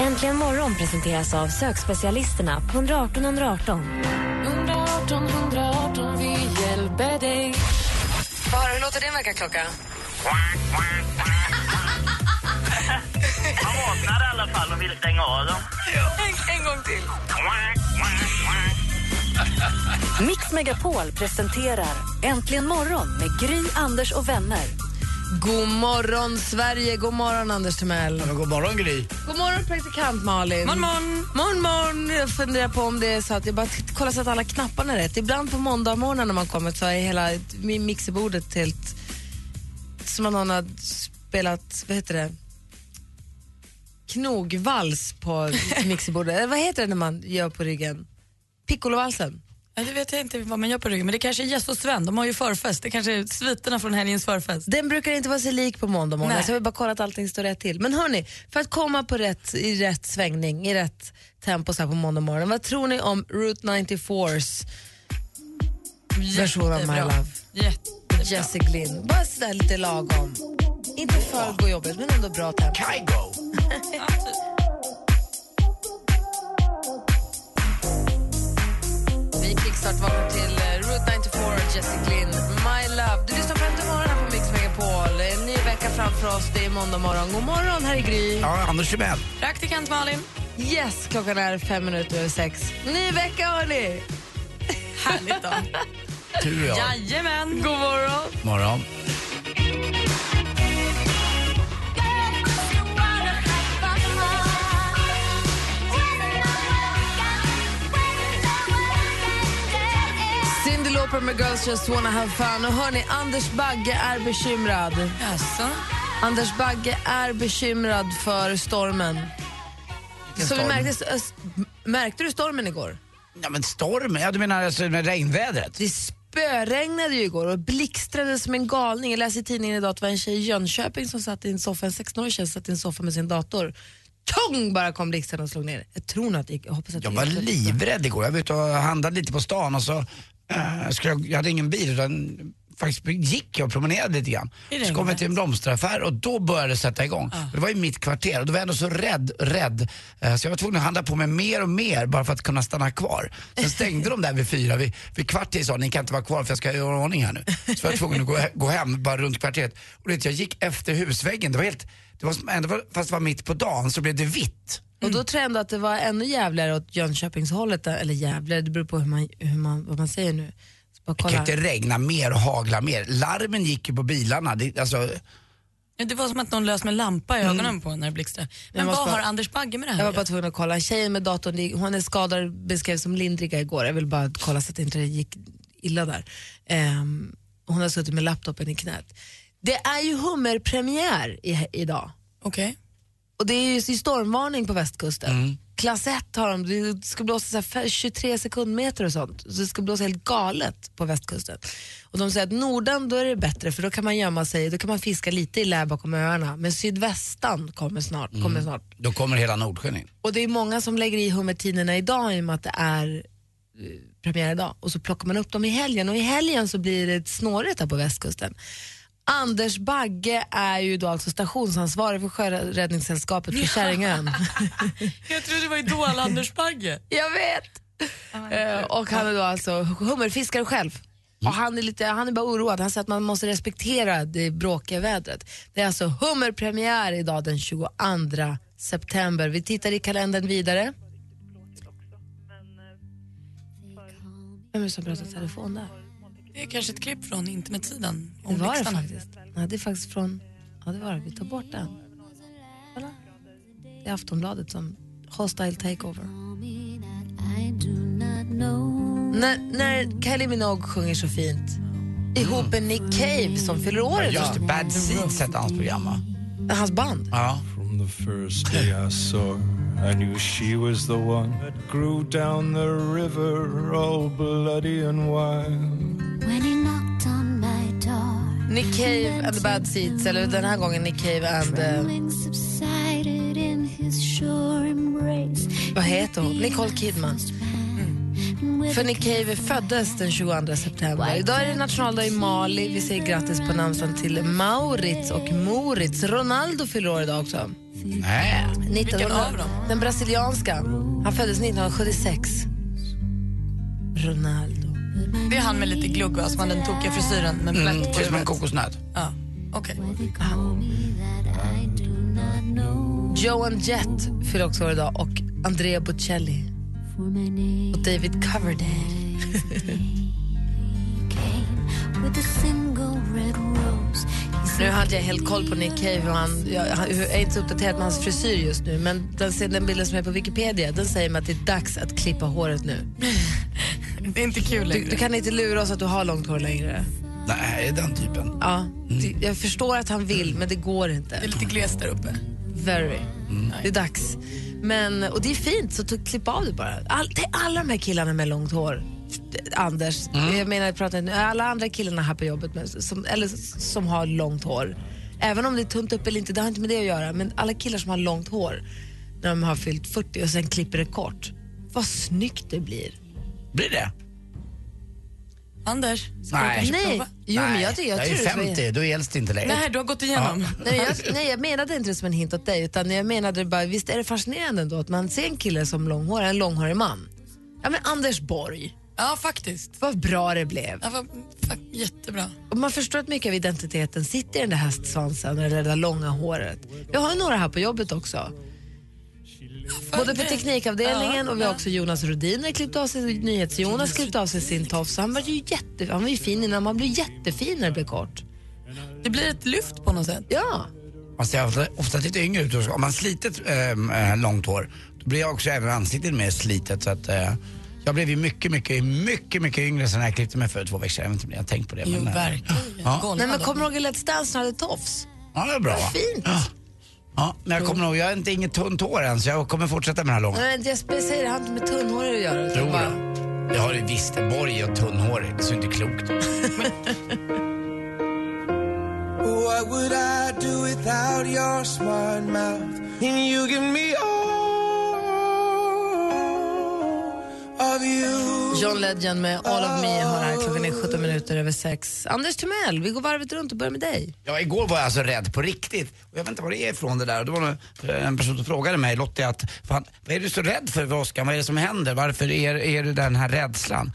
Äntligen morgon presenteras av sökspecialisterna på 118 118. 118 118, vi hjälper dig. Höra, hur låter din väckarklocka? Man vaknar i alla fall och vill stänga av dem. En, en gång till. Mix Megapol presenterar Äntligen morgon med Gry, Anders och vänner. God morgon, Sverige. God morgon, Anders Timell. Men god morgon Gry. God morgon, praktikant Malin. Morgon, morgon. morgon, morgon. Jag funderar på om det är så att jag bara kollar så att alla knapparna är rätt. Ibland på måndag när man kommer så är hela mi- mixerbordet helt som att någon har spelat, vad heter det? Knogvals på mixerbordet. Vad heter det när man gör på ryggen? Piccolovalsen. Ja, det vet jag inte vad man gör på ryggen, men det kanske är Jess och Sven. De har ju förfest. Det kanske är sviterna från helgens förfest. Den brukar inte vara sig lik på måndag morgon, så jag vill bara kolla att allting står rätt till. Men hörni, för att komma på rätt, i rätt svängning, i rätt tempo så här på måndag morgon, vad tror ni om Route 94s version av My. Love? Jättebra. Jesse Glynn. Bara sådär lite lagom. Inte för gå jobbigt, men ändå bra tempo. Kygo. Vi kickstart vaknar till eh, Route 94, Jesse Glynn, My Love. Du lyssnar på Äntligen morgon här på Mix Megapol. En ny vecka framför oss, det är måndag morgon. God morgon, här är Gry. Ja, Anders Timell. Praktikant Malin. Yes, klockan är fem minuter över sex. Ny vecka hörni! Härligt då. Tur och jag. Jajamän. God morgon! Morgon. Lauper med Girls Just Wanna Have Fun. Och hörni, Anders Bagge är bekymrad. Jaså? Anders Bagge är bekymrad för stormen. Vilken Så vi märkte, öst- märkte du stormen igår? Ja, men storm? Ja, du menar alltså med regnvädret? Det spöregnade ju igår och blixtrade som en galning. Jag läste i tidningen idag att det var en tjej i Jönköping som satt i en soffa, en 16-årig tjej satt i en soffa med sin dator. Tjong bara kom blixten och slog ner. Jag tror att det gick, jag hoppas att Jag var livrädd igår. Jag var ute och handlade lite på stan och så eh, skulle jag, jag hade ingen bil utan faktiskt gick jag och promenerade lite grann. Så kom jag till en blomsteraffär och då började det sätta igång. Det var i mitt kvarter och då var jag ändå så rädd, rädd. Eh, Så jag var tvungen att handla på mig mer och mer bara för att kunna stanna kvar. Sen stängde de där vid fyra, vid, vid kvart i sa ni kan inte vara kvar för jag ska göra ordning här nu. Så var jag tvungen att gå, gå hem bara runt kvarteret. Och vet, jag gick efter husväggen, det var helt, det var som, ändå var- fast det var mitt på dagen så blev det vitt. Och då tror jag ändå att det var ännu jävligare åt Jönköpingshållet, eller jävligare, det beror på hur man, hur man, vad man säger nu. Så bara Det kan inte regna mer och hagla mer. Larmen gick ju på bilarna. Det, alltså, Ja, det var som att någon lös med lampa i ögonen på när det blixtrade. Men vad bara- har Anders Bagge med det här Jag var bara tvungen att kolla. Tjejen med datorn, hon är skadad, beskrevs som lindriga igår. Jag vill bara kolla så att det inte gick illa där. Ehm, hon har suttit med laptopen i knät. Det är ju hummerpremiär i, idag. Okej. Och det är ju stormvarning på västkusten. Klass 1 har de, det ska blåsa så här fe- 23 sekundmeter och sånt. Så det ska blåsa helt galet på västkusten. Och de säger att nordan då är det bättre för då kan man gömma sig, då kan man fiska lite i lä bakom öarna. Men sydvästan kommer snart. Kommer snart. då kommer hela Nordsjön in. Och det är många som lägger i hummertiderna idag i och med att det är eh, premiär idag. Och så plockar man upp dem i helgen och i helgen så blir det snårigt här på västkusten. Anders Bagge är ju då alltså stationsansvarig för Sjöräddningssällskapet för Käringön. Jag trodde det var Idol Anders Bagge. Jag vet! Eh, och han är då alltså hummerfiskare själv. Och han är, lite, han är bara oroad. Han säger att man måste respektera det bråkiga vädret. Det är alltså hummerpremiär idag den 22 september. Vi tittar i kalendern vidare. Vem är det som pratar telefon där? Det är kanske ett klipp från internetsidan Det om var det faktiskt. Nej, det är faktiskt från... Ja, det var det. Vi tar bort den. Kolla. Det är Aftonbladet som Hostile Takeover. När, när Kylie Minogue sjunger så fint ihop med Nick Cave som fyller år Just idag. det, Bad Seeds hette hans program va? Hans band. Ja. From the first day I saw I knew she was the one that grew down the river all bloody and wild. When he knocked on my door, Nick Cave and the Bad Seeds, eller den här gången Nick Cave and... trembling subsided in his sure embrace. vad heter hon? Nicole Kidman. För Nick Cave föddes den 22 september. Idag är det nationaldag i Mali. Vi säger grattis på namnsdagen till Maurits och Moritz. Ronaldo fyller år idag också. Nej. 1900, av dem? Den brasilianska. Han föddes 1976. Ronaldo. Det är han med lite glugg som har den tokiga frisyren med Mm, på som en kokosnöt. Ja, okej. Joan Jett fyller också år idag och Andrea Bocelli. Och David Coverdale. Nu hade jag helt koll på Nick Cave och han, jag, är inte så uppdaterad med hans frisyr just nu men den, den bilden som är på Wikipedia den säger mig att det är dags att klippa håret nu. Det är inte kul Du, längre. du kan inte lura oss att du har långt hår längre. Nej, den typen. Ja, det, jag förstår att han vill men det går Det är inte. lite glest där uppe. Very. Det är dags. Men, och det är fint så klipp av det bara. All, det är alla de här killarna med långt hår. Anders, jag menar jag pratar, inte- alla andra killarna här på jobbet med, som, eller som har långt hår. Även om det är tunt upp eller inte, det har inte med det att göra. Men alla killar som har långt hår när de har fyllt 40 och sen klipper det kort. Vad snyggt det blir. Blir det? Anders, ska Nej. du kanske Nej, prova? jo, men jag, jag, jag tror är det ska vara- 50, då gälls det inte längre. Nej, du har gått igenom. Nej jag, nej, jag menade inte det som en hint åt dig, utan jag menade bara, visst är det fascinerande ändå att man ser en kille som långhårig, en långhårig man. Ja men Anders Borg, Ja, faktiskt. vad bra det blev. Ja, vad, fuck, jättebra. Och man förstår att mycket av identiteten sitter i den där hästsvansen eller det där långa håret. Vi har ju några här på jobbet också. Både på teknikavdelningen och vi har också Jonas Rodiner klippt av sig, NyhetsJonas klippt av sig sin tofs. Han var ju jätte, han var ju fin innan, man blir jättefin när det blir kort. Det blir ett lyft på något sätt. Ja. Man ser ofta, ofta lite yngre ut. Om man slitit äh, långt hår, då blir jag också även ansiktet mer slitet. Så att, äh, jag blev ju mycket, mycket, mycket, mycket yngre sen jag klippte mig för två veckor sedan. Jag vet inte om ni har tänkt på det. Jo, men, äh, verkligen. Ja. Nej men kommer du ihåg Let's Dance hade tofs? Ja, det är bra. va? Fint. Ja. Ja, men jag kommer nog, jag har inte inget tunt hår än så jag kommer fortsätta med den här långa. Nej, jag säger det har inte med tunnhåret att göra. utan Jo bara- då. Jag har ju visst Borg och tunnhårig, det är så inte klokt. What would I do without your smart mouth? And you give me all of you. John Legend med All of me har här. Klockan är 17 minuter över sex. Anders Timell, vi går varvet runt och börjar med dig. Ja, igår var jag alltså rädd på riktigt. Och jag vet inte var det är ifrån det där. Det var eh, en person som frågade mig, Lottie, att fan, vad är du så rädd för Oskar? Vad är det som händer? Varför är, är det den här rädslan?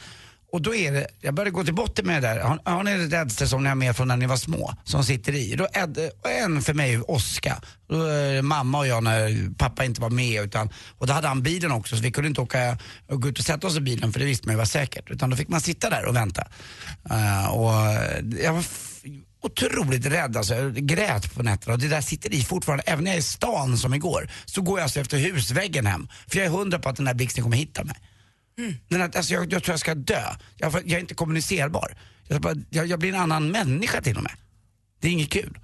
Och då är det, jag började gå till botten med det där. Har, har ni rädslor som ni har med från när ni var små, som sitter i? Då är det, och en för mig, Oskar. Då är det mamma och jag när pappa inte var med. Utan, och då hade han bilen också så vi kunde inte åka och gå ut och sätta oss i bilen för det visste man ju var säkert. Utan då fick man sitta där och vänta. Uh, och jag var otroligt rädd alltså. Jag grät på nätterna och det där sitter i fortfarande. Även när jag är i stan som igår så går jag alltså efter husväggen hem. För jag är hundra på att den där blixten kommer hitta mig. Den att, alltså jag, jag tror jag ska dö. Jag, jag är inte kommunicerbar. Jag, jag, jag blir en annan människa till och med. Det är inget kul.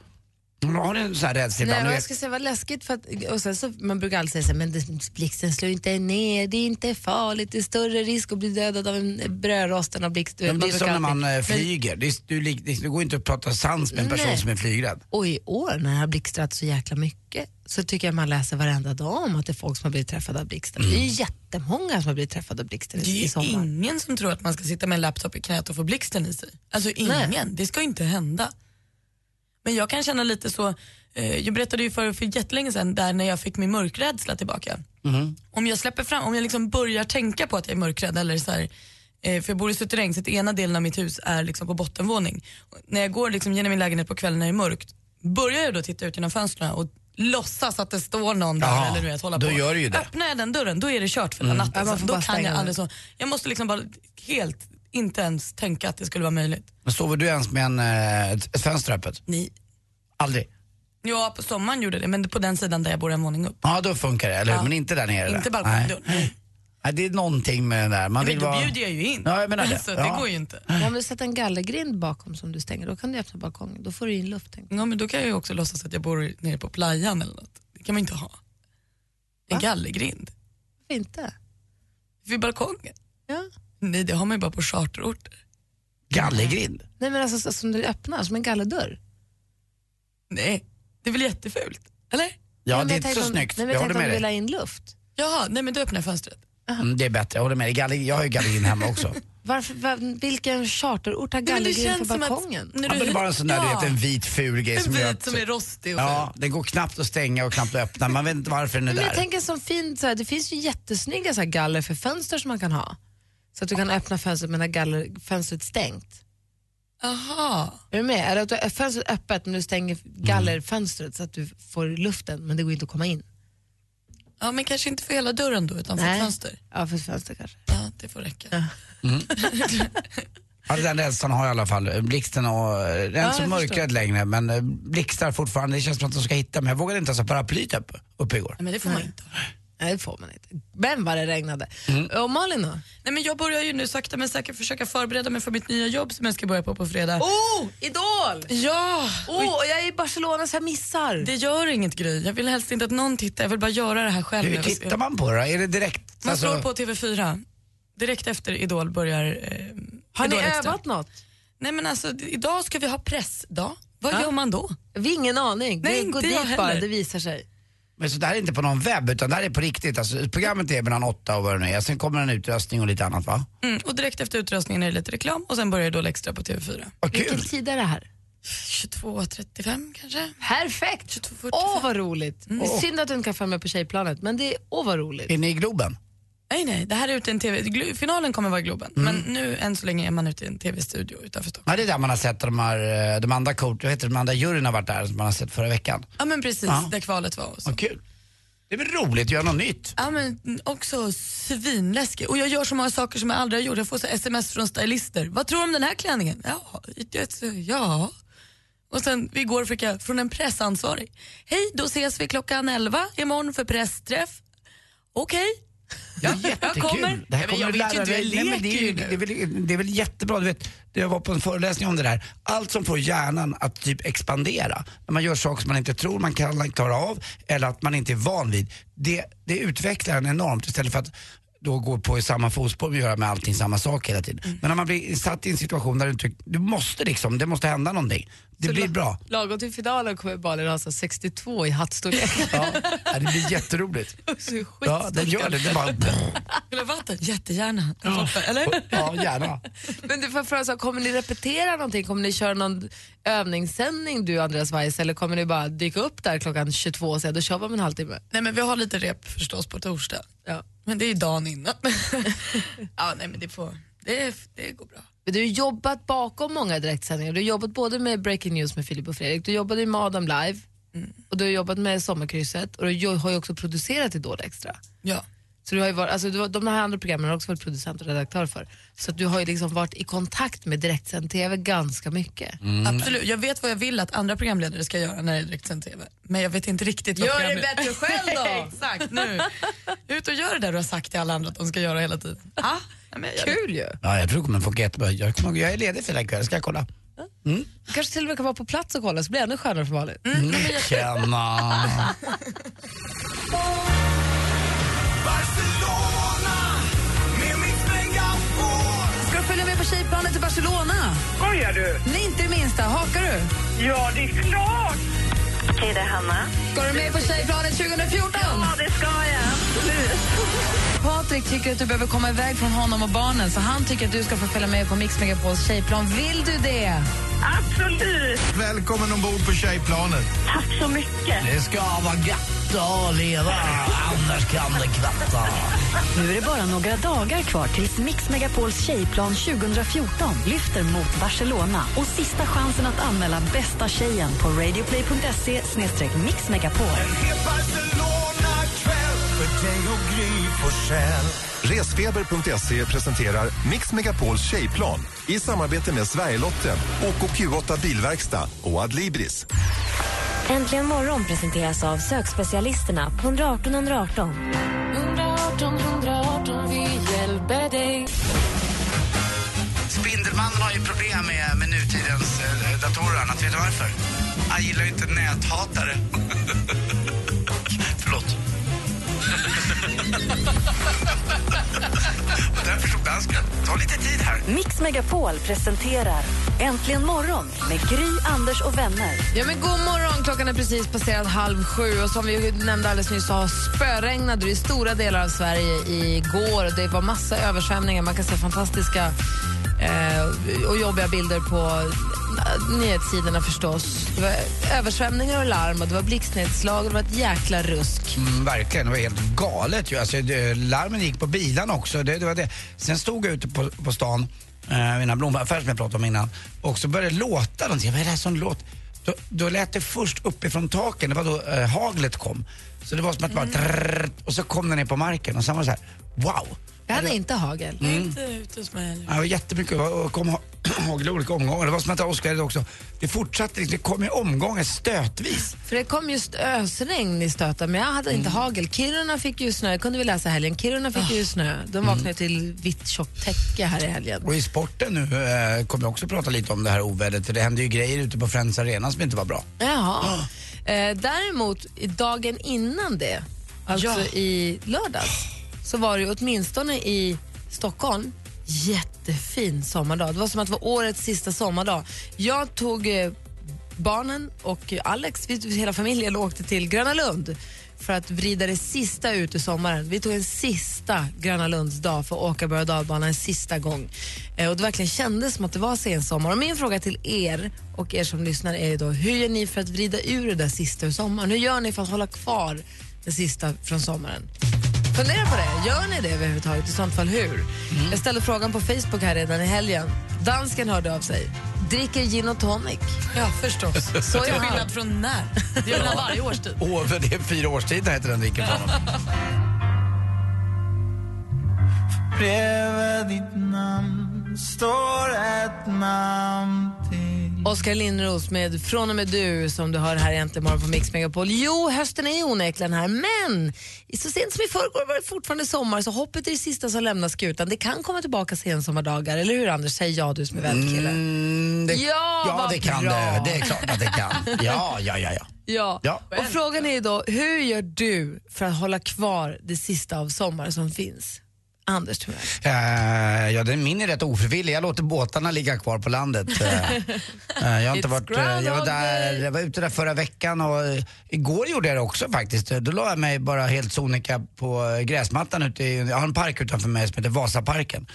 Men Har en sån här rädsla Nej, ibland? Du jag ska säga vad läskigt för att, och sen så, man brukar alltid säga så här, men det, blixten slår inte ner, det är inte farligt, det är större risk att bli dödad av en brödrosten av blixt. Men det är som när alltid- man eh, Men- flyger. Det, är, du, det, det går inte att prata sans med en person Nej. som är flygrädd. Och i år när det har blixtrat så jäkla mycket så tycker jag man läser varenda dag om att det är folk som har blivit träffade av blixten. Det är ju jättemånga som har blivit träffade av blixten Det i, i är ju sommar. ingen som tror att man ska sitta med en laptop i knät och få blixten i sig. Alltså ingen, Nej. det ska inte hända. Men jag kan känna lite så, eh, jag berättade ju för, för jättelänge sedan där när jag fick min mörkrädsla tillbaka. Om jag släpper fram, om jag liksom börjar tänka på att jag är mörkrädd eller så här, eh, för jag bor i Suterräng så att ena delen av mitt hus är liksom på bottenvåning. Och När jag går liksom genom min lägenhet på kvällen när det är mörkt, börjar jag då titta ut genom fönstren och låtsas att det står någon där Ja, eller du vet, hålla då på. gör du ju det. Öppnar jag den dörren då är det kört för den Ja, natten. får då kan jag aldrig så. Jag måste liksom bara helt, inte ens tänka att det skulle vara möjligt. Men sover du ens med en, eh, ett, fönster öppet? Nej. Aldrig? Ja, på sommaren gjorde det, men på den sidan där jag bor en våning upp. Ja, då funkar det, eller hur? Ja. Men inte där nere? Inte balkongdörren. Nej. Nej, det är någonting med det där. Man Men vill då vara... bjuder jag ju in. Ja, jag menar det. Så Ja. det går ju inte. Om du sätter en gallergrind bakom som du stänger, då kan du öppna balkongen. Då får du in luft. Ja, men då kan jag ju också låtsas att jag bor nere på playan eller något. Det kan man inte ha. En gallergrind. Varför inte? Vid balkongen. Ja. Nej, det har man ju bara på charterorter. Gallergrind? Nej men alltså så- som du öppnar, som en gallerdörr. Nej, det är väl jättefult? Eller? Ja, men det är jag inte så om- snyggt. Nej, men Jag jag håller med du vill ha dig. in luft. Jaha, nej men då öppnar jag fönstret. Mm, det är bättre, jag håller med dig. Galler, jag har ju gallergrind hemma också. Varför, var, vilken charterort har men det gallergrind på att- balkongen? När Ja, men det är bara en sån där, Ja. du vet, en vit ful grej En som gör vit att... som är rostig och Ja, den går knappt att stänga och knappt att öppna. Man vet inte varför den är Men jag där. tänker som fint, så här, det finns ju jättesnygga så här galler för fönster som man kan ha. Så att du kan öppna fönstret medan galler, fönstret stängt. Aha. Är du med? Eller att du har fönstret öppet men du stänger gallerfönstret så att du får luften men det går inte att komma in. Ja, men kanske inte för hela dörren då, utan för ett fönster. Ja, för fönster kanske. Ja, det får räcka. Ja, den rädslan har jag i alla fall. Blixten och... Den är inte jag så mörkrädd längre men eh, blixtar fortfarande. Det känns som att de ska hitta mig. Jag vågade inte ens ha paraplyt uppe, uppe igår. Nej, men det får man inte. Nej, det får man inte. Men vad det regnade. Och Malin då? Nej, men jag börjar ju nu sakta men säkert försöka förbereda mig för mitt nya jobb som jag ska börja på på fredag. Oh, Idol! Ja! Oh, och jag är i Barcelona så jag missar. Det gör inget Gry. Jag vill helst inte att någon tittar. Jag vill bara göra det här själv. Hur tittar man på det? Är det direkt? Man alltså- slår på TV4. Direkt efter Idol börjar eh, Har ni Idol Extra. övat något? Nej men alltså, idag ska vi ha pressdag. Vad Ja. gör man då? Vi har ingen aning. Nej, det går dit bara, det visar sig. Men så det här är inte på någon webb utan det här är på riktigt. Alltså, programmet är mellan åtta och vad det nu är. Sen kommer en utröstning och lite annat va? Mm, och direkt efter utröstningen är det lite reklam och sen börjar Idol Extra på TV4. Vad kul! Vilken tid är det här? 22.35 kanske? Perfekt! 22.45. Åh vad roligt. Mm. Det är synd att du inte kan följa med på tjejplanet men det är åh vad roligt. Är ni i Globen? Nej nej, det här är ute i en TV. Finalen kommer vara i Globen. Mm. Men nu än så länge är man ute i en TV-studio utanför Stockholm. Ja, det är där man har sett de, här, eh, de andra coach, vad heter de andra juryn har varit där som man har sett förra veckan. Ja men precis, Ja. där kvalet var och så. Vad kul! Det är väl roligt att göra något nytt? Ja men också svinläskigt. Och jag gör så många saker som jag aldrig har gjort. Jag får så sms från stylister. Vad tror du om den här klänningen? Ja, ja. Och sen igår fick jag från en pressansvarig. Hej, då ses vi klockan 11 imorgon för pressträff. Okej. Ja, jättekul. kommer. Det här kommer jag du lära dig. Nej, men det, är ju, det, är väl, det är väl jättebra. Du vet, jag var på en föreläsning om det där. Allt som får hjärnan att typ expandera, när man gör saker som man inte tror man kan klara av eller att man inte är van vid, det, det utvecklar en enormt istället för att då gå på i samma fotspår och göra med allting samma sak hela tiden. Mm. Men när man blir satt i en situation där du du måste liksom, det måste hända någonting. Det blir bra. Lagom till finalen kommer Malin ha så 62 i hattstorlek. Ja, det blir jätteroligt. Så Ja, den gör det. det bara, Vill du ha vatten? Jättegärna. Eller? ja, gärna. Men du får fråga, så, kommer ni repetera någonting? Kommer ni köra någon övningssändning du och Andreas Weiss eller kommer ni bara dyka upp där klockan 22 och säga då kör vi om en halvtimme? Nej men vi har lite rep förstås på torsdag. Ja. Men det är ju dagen innan. ja nej men det får, det, det går bra. Men Du har jobbat bakom många direktsändningar. Du har jobbat både med Breaking News med Filip och Fredrik, du jobbade med Adam Live och du har jobbat med Sommarkrysset och du har ju också producerat Idol Extra. Ja. Så du har ju varit, alltså du, de här andra programmen har också varit producent och redaktör för. Så att du har ju liksom varit i kontakt med direktsänd TV ganska mycket. Absolut, jag vet vad jag vill att andra programledare ska göra när det är direktsänd TV. Men jag vet inte riktigt vad Gör det bättre själv då! Exakt, nu. Ut och gör det där du har sagt till alla andra att de ska göra hela tiden. Ah, nej, men. Kul ju! Ja, jag tror det kommer funka jättebra. Jag, kommer, jag är ledig fredag kväll, ska jag kolla. Du kanske till och med kan vara på plats och kolla så blir det ännu skönare för Malin. Mm. Tjena! Ska du följa med på tjejplanet till Barcelona? Skojar du? Nej, inte det minsta. Hakar du? Ja, det är klart! Okej, det är Hanna. Ska du med på tjejplanet 2014? Ja, det ska jag. Absolut. Patrik tycker att du behöver komma iväg från honom och barnen så han tycker att du ska få följa med på Mix Megapols tjejplan. Vill du det? Absolut. Välkommen ombord på tjejplanet. Tack så mycket. Det ska vara gött att leva, annars kan det kvatta. Nu är det bara några dagar kvar tills Mix Megapols tjejplan 2014 lyfter mot Barcelona och sista chansen att anmäla bästa tjejen på radioplay.se mixmegapol. Resfeber.se presenterar Mix Megapols tjejplan i samarbete med Sverigelotten, OKQ8 Bilverkstad och Adlibris. Äntligen morgon presenteras av sökspecialisterna på 118 118. 118 118, vi hjälper dig. Spindelmannen har ju problem med, med nutidens eh, datorer annat. Vet du varför? Han gillar ju inte näthatare. Förlåt. Och därför stod dansken. Ta lite tid här. Mix Megapol presenterar Äntligen morgon med Gry, Anders och vänner. Ja, men god morgon! Klockan är precis passerat halv sju. Och som vi nämnde alldeles nyss så har spöregnade i stora delar av Sverige igår. Det var massa översvämningar. Man kan se fantastiska eh, och jobbiga bilder på nyhetssidorna förstås. Det var översvämningar och larm och det var blixtnedslag och det var ett jäkla rusk. Mm, verkligen, det var helt galet ju. Alltså, det, larmen gick på bilarna också. Det, det var det. Sen stod jag ute på, på stan, eh, här blommaffären som jag pratade om innan, och så började det låta någonting. Vad är det här som låter? Då, då lät det först uppifrån taken, det var då eh, haglet kom. Så det var som att bara trrrr, och så kom den ner på marken och sen var det så här, wow! Jag hade inte hagel. Mm. Inte ute hos mig heller. Ja, det var jättemycket och kom ha- hagel i olika omgångar. Det var som att Oskar hade också. Det fortsatte, liksom, det kom i omgångar stötvis. För det kom just ösregn i stöten, men jag hade inte hagel. Kiruna fick ju snö, det kunde vi läsa i helgen. Kiruna fick ju snö. De vaknade till vitt tjockt täcke här i helgen. Och i sporten nu eh, kommer jag också prata lite om det här ovädret. För det hände ju grejer ute på Friends Arena som inte var bra. Jaha. Eh, däremot, i dagen innan det, alltså i lördags, så var det ju åtminstone i Stockholm jättefin sommardag. Det var som att det var årets sista sommardag. Jag tog eh, barnen och Alex, vi, hela familjen åkte till Gröna Lund för att vrida det sista ut ur sommaren. Vi tog en sista Gröna Lundsdag för att åka berg och dalbana en sista gång. Eh, och det verkligen kändes som att det var sensommar. Och min fråga till er och er som lyssnar är då, hur gör ni för att vrida ur det där sista ur sommaren? Hur gör ni för att hålla kvar det sista från sommaren? Fundera på det. Gör ni det överhuvudtaget? I sånt fall hur? Jag ställde frågan på Facebook här redan i helgen. Dansken hörde av sig. Dricker gin och tonic. Ja, förstås. Så Till är skillnad från när. Det gör han varje årstid. Åh, för det är fyra årstider heter den dricken på honom. Bredvid ditt namn står ett namn Oskar Lindros med Från och med du som du hör här egentligen morgon på Mix Megapol. Jo, hösten är onekligen här, men så sent som i förrgår var det fortfarande sommar så hoppet är det sista som lämnar skutan. Det kan komma tillbaka sensommardagar, eller hur Anders? Säg ja du som är välkille. Mm, det, Ja, ja det kan bra. det. Det är klart att det kan. Ja, ja, ja. ja. Ja. Ja. Och frågan är då, hur gör du för att hålla kvar det sista av sommar som finns? Anders Timell. Eh, ja, den min är rätt ofrivillig. Jag låter båtarna ligga kvar på landet. Eh, jag, har inte varit, jag, var där, jag var ute där förra veckan och igår gjorde jag det också faktiskt. Då la jag mig bara helt sonika på gräsmattan ute i, jag har en park utanför mig som heter Vasaparken.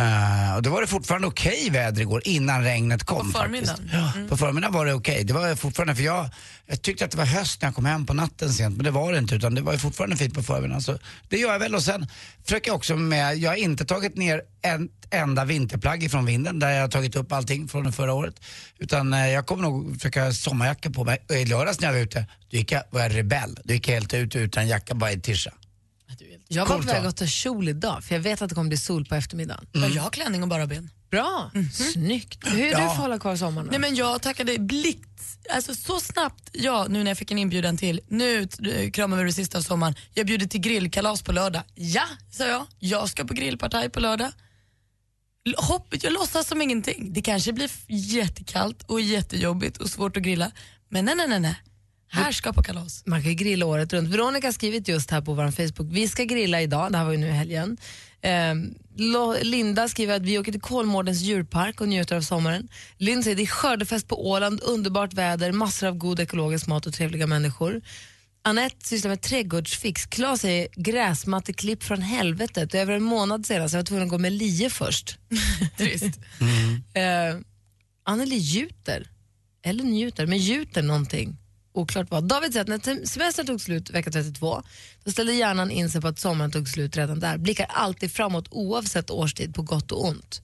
Eh, och då var det fortfarande okej väder igår innan regnet kom. På förmiddagen? Ja, På förmiddagen var det okej. Det var fortfarande, för jag, jag tyckte att det var höst när jag kom hem på natten sent, men det var det inte utan det var fortfarande fint på förmiddagen. Så det gör jag väl och sen försöker jag också med, jag har inte tagit ner en enda vinterplagg ifrån vinden där jag har tagit upp allting från förra året. Utan eh, jag kommer nog försöka sommarjacka på mig. Och i lördags när jag var ute, då gick jag, var jag rebell. Då gick jag helt ut utan jacka, bara i tisha. Jag var på väg att ta kjol idag för jag vet att det kommer bli sol på eftermiddagen. Ja, jag har klänning och bara ben. Bra, snyggt. Hur är du för Ja. att hålla kvar sommaren? Nej, men jag tackade blixt, alltså så snabbt, ja nu när jag fick en inbjudan till, nu kramar vi det sista av sommaren, jag bjuder till grillkalas på lördag. Ja, sa jag, jag ska på grillpartaj på lördag. Hopp, jag låtsas som ingenting. Det kanske blir jättekallt och jättejobbigt och svårt att grilla, men nej nej nej, nej. Här ska på kalas. Man kan ju grilla året runt. Veronica har skrivit just här på vår Facebook, vi ska grilla idag, det här var ju nu i helgen. Lo- Linda skriver att vi åker till Kolmårdens djurpark och njuter av sommaren. Lynn säger det är skördefest på Åland, underbart väder, massor av god ekologisk mat och trevliga människor. Annette sysslar med trädgårdsfix. Klas säger gräsmatteklipp från helvetet. Det är över en månad sedan så jag var tvungen att gå med lie först. Trist. Eh, Anneli gjuter, eller njuter, men gjuter någonting. Oklart vad. David säger att när semestern tog slut vecka 32, då ställde hjärnan in sig på att sommaren tog slut redan där. Blickar alltid framåt oavsett årstid på gott och ont.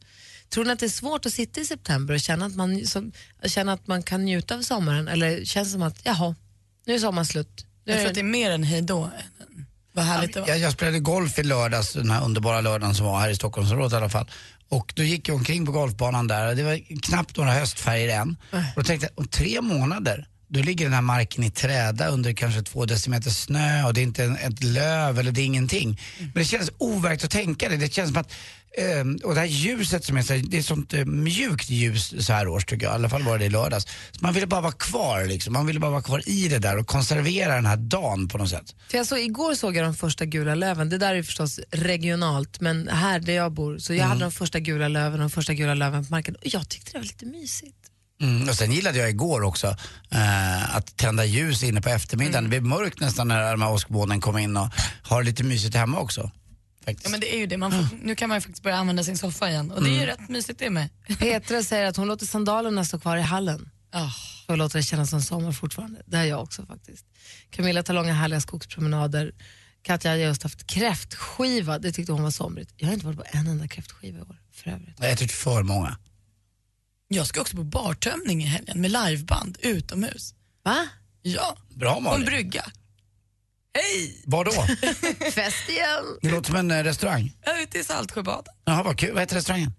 Tror ni att det är svårt att sitta i september och känna att man, som, känna att man kan njuta av sommaren? Eller känns som att, jaha, nu är sommaren slut? Nu Jag är tror att det är mer än hejdå. än- Vad härligt det var. Jag, jag spelade golf i lördags, den här underbara lördagen som var här i Stockholmsområdet i alla fall. Och då gick jag omkring på golfbanan där och det var knappt några höstfärger än. Och då tänkte jag, om tre månader, då ligger den här marken i träda under kanske två decimeter snö och det är inte en, ett löv eller det är ingenting. Men det känns overkligt att tänka det. Det känns som att ehm, och det här ljuset som är så det är sånt eh, mjukt ljus så här års tycker jag, i alla fall var det i lördags. Så man ville bara vara kvar liksom, man ville bara vara kvar i det där och konservera den här dagen på något sätt. För jag såg, igår såg jag de första gula löven. Det där är förstås regionalt, men här där jag bor, så jag Mm. hade de första gula löven, de första gula löven på marken. Och jag tyckte det var lite mysigt. Mm, och sen gillade jag igår också eh, att tända ljus inne på eftermiddagen. Det blev mörkt nästan när de här åskmolnen kom in och har lite mysigt hemma också. Ja, men det är ju det. Man får, nu kan man ju faktiskt börja använda sin soffa igen och det är ju Mm. rätt mysigt det med. Petra säger att hon låter sandalerna stå kvar i hallen. Oh. För att låta det kännas som sommar fortfarande. Det är jag också faktiskt. Camilla tar långa härliga skogspromenader. Katja har just haft kräftskiva, det tyckte hon var somrigt. Jag har inte varit på en enda kräftskiva i år för övrigt. Jag har ätit för många. Jag ska också på bartömning i helgen med liveband utomhus. Va? Ja. Bra På en Malin. brygga. Hej! Var då? Fest igen! Det låter som en eh, restaurang. Jag är ute i Saltsjöbaden. Jaha, vad kul. Vad heter restaurangen?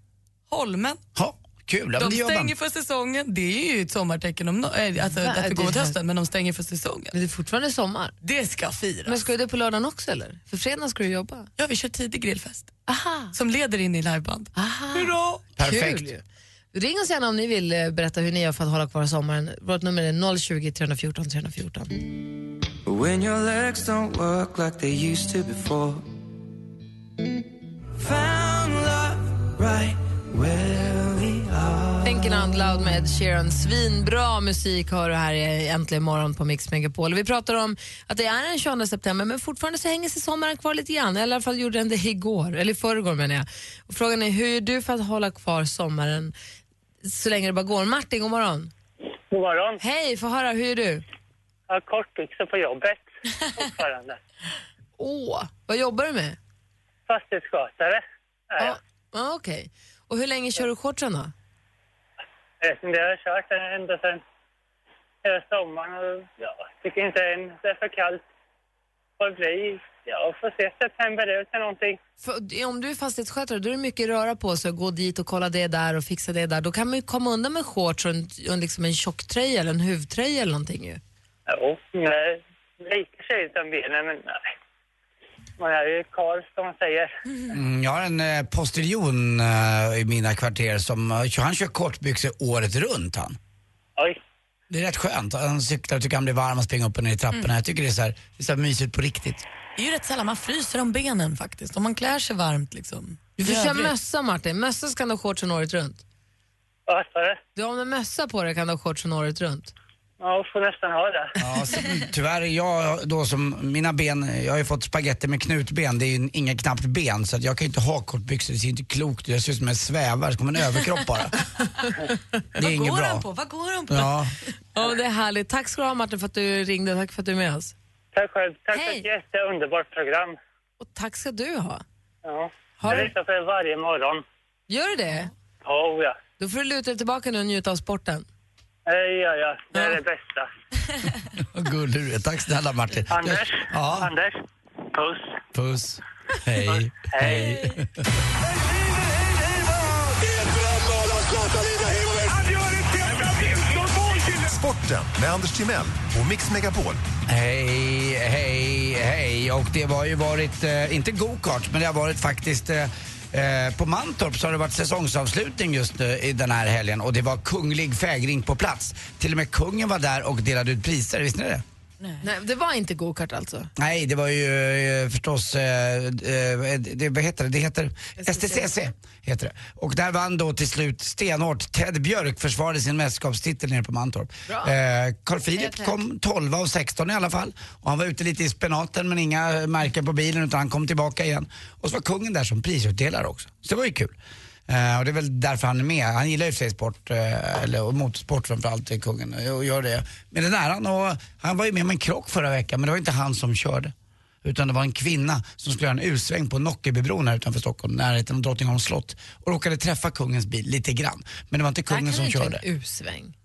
Holmen. Ja, kul. Ja, men De det stänger för säsongen. Det är ju ett sommartecken om no- äh, alltså, Va? att vi går Det- hösten, men de stänger för säsongen. Men det är fortfarande sommar. Det ska firas. Men ska du det på lördagen också eller? För fredag ska du jobba. Ja, vi kör tidig grillfest. Aha. Som leder in i liveband. Aha. Hurra! Perfekt. Kul ju. Ring oss gärna om ni vill eh, berätta hur ni gör för att hålla kvar sommaren. Vårt nummer är 020 314 314. When your legs don't work like they used to before. Found love right where we are. Thinking Out Loud med Ed Sheeran. Svinbra musik hör du här i Äntligen morgon på Mix Megapol. Vi pratar om att det är den 22 september men fortfarande så hänger sig sommaren kvar lite grann. I alla fall gjorde den det igår, eller i förrgår menar jag. Och frågan är hur gör du för att hålla kvar sommaren så länge det bara går? Martin, god morgon. God morgon. Hej, få höra, hur är du? Jag har kortbyxor på jobbet fortfarande. Åh, vad jobbar du med? Fastighetsskötare är jag. Ja, Okej. Och hur länge kör du shortsen då? Jag vet inte, Jag har kört ända sedan hela sommaren och ja, tycker inte än det är för kallt. Får det bli, ja, får se september ut eller någonting. För, om du är fastighetsskötare då är det mycket röra på sig och gå dit och kolla det där och fixa det där. Då kan man ju komma undan med shorts och en, och liksom en tjocktröja eller en huvtröja eller någonting ju. Jo, nej, lite ser ut som benen men nej. Man är ju karl som man säger. Mm, jag har en eh, postiljon eh, i mina kvarter som, eh, han kör kortbyxor året runt han. Oj. Det är rätt skönt. Han cyklar och tycker han blir varm och springer upp och ner i trapporna. Jag tycker det är så, här, det är så här mysigt på riktigt. Det är ju rätt sällan man fryser om benen faktiskt, om man klär sig varmt liksom. Du får köra mössa Martin. Mössa ska du ha shortsen året runt. Vad sa du? Du har en mössa på dig kan du ha shortsen året runt. Ja, får nästan ha det. Ja, så, tyvärr, jag då som, mina ben, jag har ju fått spaghetti med knutben, det är ju inga knappt ben så att jag kan ju inte ha kortbyxor, det ser inte klokt ut. Jag ser ut som en svävar, som en överkropp bara. Det är inget Vad går bra. han på? Vad går han på? Ja, Ja, det är härligt. Tack ska du ha Martin för att du ringde. Tack för att du är med oss. Tack själv. Tack för Hej. ett jätteunderbart program. Och tack ska du ha. Ja. Har Jag du- lyssnar på er varje morgon. Gör du det? Oh, ja. Då får du luta dig tillbaka nu och njuta av sporten. Ja, ja, ja. Det är det bästa. vad gullig du är. Tack snälla Martin. Anders? Ja. Anders? Puss. Puss. Hej. Hej. Sporten med Anders Timell och Mix Megapol. Hej, hej, hej. Och det har ju varit, eh, inte go-kart, men det har varit faktiskt eh, eh, på Mantorp så har det varit säsongsavslutning just nu i den här helgen och det var kunglig fägring på plats. Till och med kungen var där och delade ut priser, visste ni det? Nej, det var inte go-kart alltså. Nej, det var ju eh, förstås, eh, eh, det, vad heter det? Det heter STCC. Heter det. Och där vann då till slut stenhårt Ted Björk försvarade sin mästerskapstitel nere på Mantorp. Eh, Carl Philip kom 12 av 16 i alla fall. Och han var ute lite i spenaten men inga märken på bilen utan han kom tillbaka igen. Och så var kungen där som prisutdelare också. Så det var ju kul. Eh, och det är väl därför han är med. Han gillar ju för sig sport, eh, eller motorsport framförallt, kungen, eh, och gör det med den äran. Och han var ju med om en krock förra veckan men det var inte han som körde. Utan det var en kvinna som skulle göra en U-sväng på Nockebybron här utanför Stockholm, närheten av Drottningholms slott. Och råkade träffa kungens bil lite grann. Men det var inte Där kan kungen du som inte körde. en U-sväng.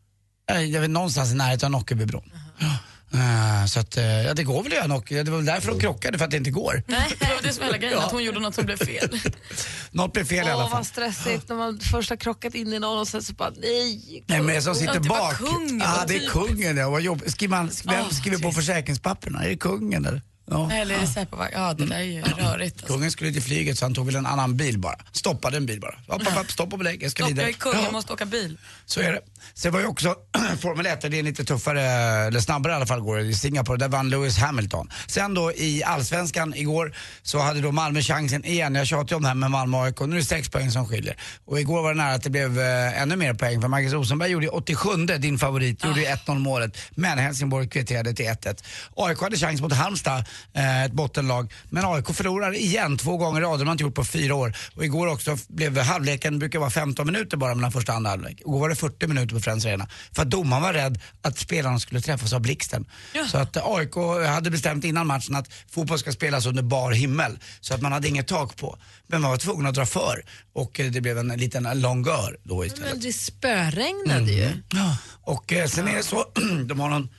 Eh, Jag vet, någonstans i närheten av Nockebybron. Ja. Eh, Så att, eh, ja det går väl att göra Nockeby. Det var väl därför de krockade, för att det inte går. Det var det som hela grejen, Ja. att hon gjorde något som blev fel. Något blev fel i alla fall. vad stressigt när man först har krockat in i någon och sen så bara nej. Nej men som sitter det var bak. kungen, Ja det är kungen ja, vad jobb. Skriver, man, vem Ah, skriver på trist. försäkringspapperna? Är det kungen eller? Eller är det Säpovax? Ja, det där är ju rörigt. Alltså. Kungen skulle till flyget så han tog väl en annan bil bara. Stoppade en bil bara. Hopp, hopp, stopp på belägg, jag ska Stopp, vidare. jag är kung, Ja. jag måste åka bil. Så är det. Sen var ju också Formel 1, det är lite tuffare, eller snabbare i alla fall går det i Singapore. Där vann Lewis Hamilton. Sen då i Allsvenskan igår så hade då Malmö chansen igen. Jag tjatar ju om det här med Malmö och AIK. Nu är det sex poäng som skiljer. Och igår var det nära att det blev eh, ännu mer poäng för Marcus Rosenberg gjorde ju 87 din favorit, gjorde ju 1-0 målet. Men Helsingborg kvitterade till 1-1. AIK hade chans mot Halmstad, eh, ett bottenlag. Men AIK förlorar igen två gånger i rad. Det har inte gjort på fyra år. Och igår också blev halvleken, brukar vara 15 minuter bara mellan första och andra halvlek. Igår var det 40 minuter på Friends Arena. För att domaren var rädd att spelarna skulle träffas av blixten. Så att AIK hade bestämt innan matchen att fotboll ska spelas under bar himmel. Så att man hade inget tak på. Men man var tvungen att dra för. Och eh, det blev en liten longör då istället. Men det spöregnade ju. Ja, och eh, sen är det så, de har någon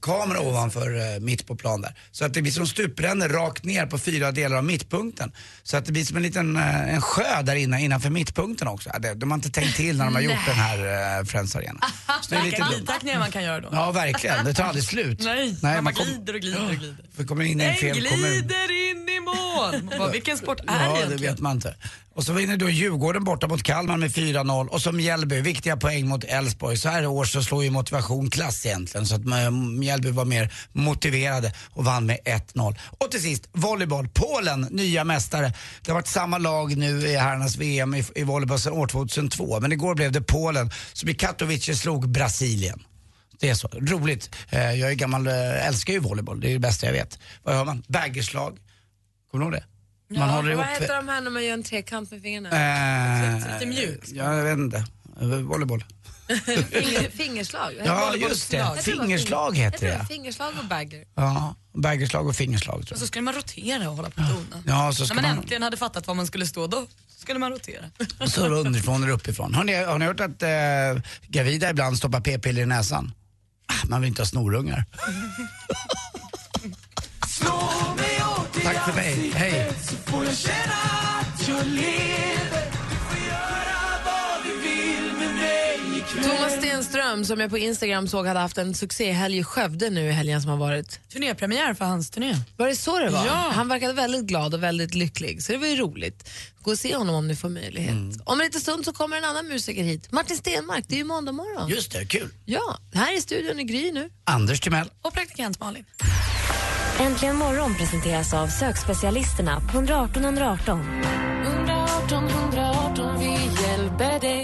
kamera ovanför eh, mitt på plan där. Så att det blir som stuprännor rakt ner på fyra delar av mittpunkten. Så att det blir som en liten eh, en sjö där inne innanför mittpunkten också. Det, de har inte tänkt till när de har gjort den här eh, Friends Arena. Så det är lite dumt. man kan göra då. Ja, verkligen. Det tar aldrig slut. Nej, Nej, man, man kom- glider och glider och glider. Vi kommer in i en fel kommun. glider in i mål. Man Vilken sport är det Ja, det egentligen? vet man inte. Och så vinner då Djurgården borta mot Kalmar med 4-0 och som Mjällby, viktiga poäng mot Elfsborg. Så här års så slår ju motivation klass egentligen så att eh, Mjällby var mer motiverade och vann med 1-0. Och till sist, volleyboll. Polen, nya mästare. Det har varit samma lag nu i herrarnas VM i, i volleyboll sedan år 2002 men igår blev det Polen som i Katowice slog Brasilien. Det är så. Roligt. Eh, Jag är gammal, eh, älskar ju volleyboll. Det är det bästa jag vet. Vad hör man? Baggerslag. Kommer du ihåg det? Man håller ihop... Vad heter de här när man gör en trekant med fingrarna? Eh, Lite mjukt. Ja, jag vet inte. Volleyboll. Finger, fingerslag? Ja, just det. Fingerslag fing- heter det. Fingerslag och bagger. Ja, baggerslag och fingerslag tror Och jag. så skulle man rotera och hålla på och dona. Ja, så ska När man man- äntligen hade fattat var man skulle stå, då skulle man rotera. Och så underifrån eller uppifrån. Har ni, har ni hört att eh, gravida ibland stoppar p-piller i näsan? Ah, Man vill inte ha snorungar. Tack för mig. Hej. Stenström som jag på Instagram såg hade haft en succéhelg i Skövde nu i helgen som har varit. Turnépremiär för hans turné. Var det så det var? Ja. Han verkade väldigt glad och väldigt lycklig så det var ju roligt. Gå och se honom om ni får möjlighet. Mm. Om en liten stund så kommer en annan musiker hit. Martin Stenmark, det är ju måndag morgon. Just det, kul. Ja, här i studion i Gry nu. Anders Timell. Och praktikant Malin. Äntligen morgon presenteras av sökspecialisterna på 118 118. 118 118, vi hjälper dig.